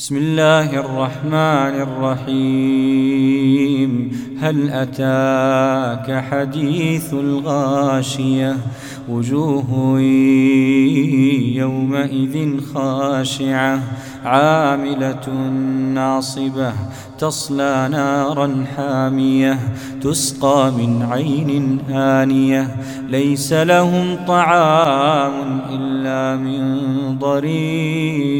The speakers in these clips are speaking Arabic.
بسم الله الرحمن الرحيم. هل أتاك حديث الغاشية؟ وجوه يومئذ خاشعة. عاملة ناصبة. تصلى نارا حامية. تسقى من عين آنية. ليس لهم طعام إلا من ضريع.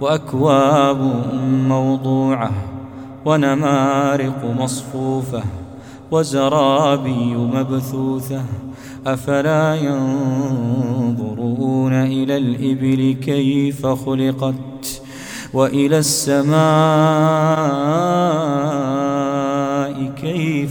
وأكواب موضوعة ونمارق مصفوفة وزرابي مبثوثة أفلا ينظرون إلى الإبل كيف خلقت وإلى السماء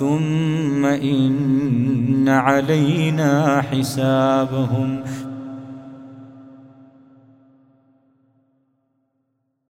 ثم إن علينا حسابهم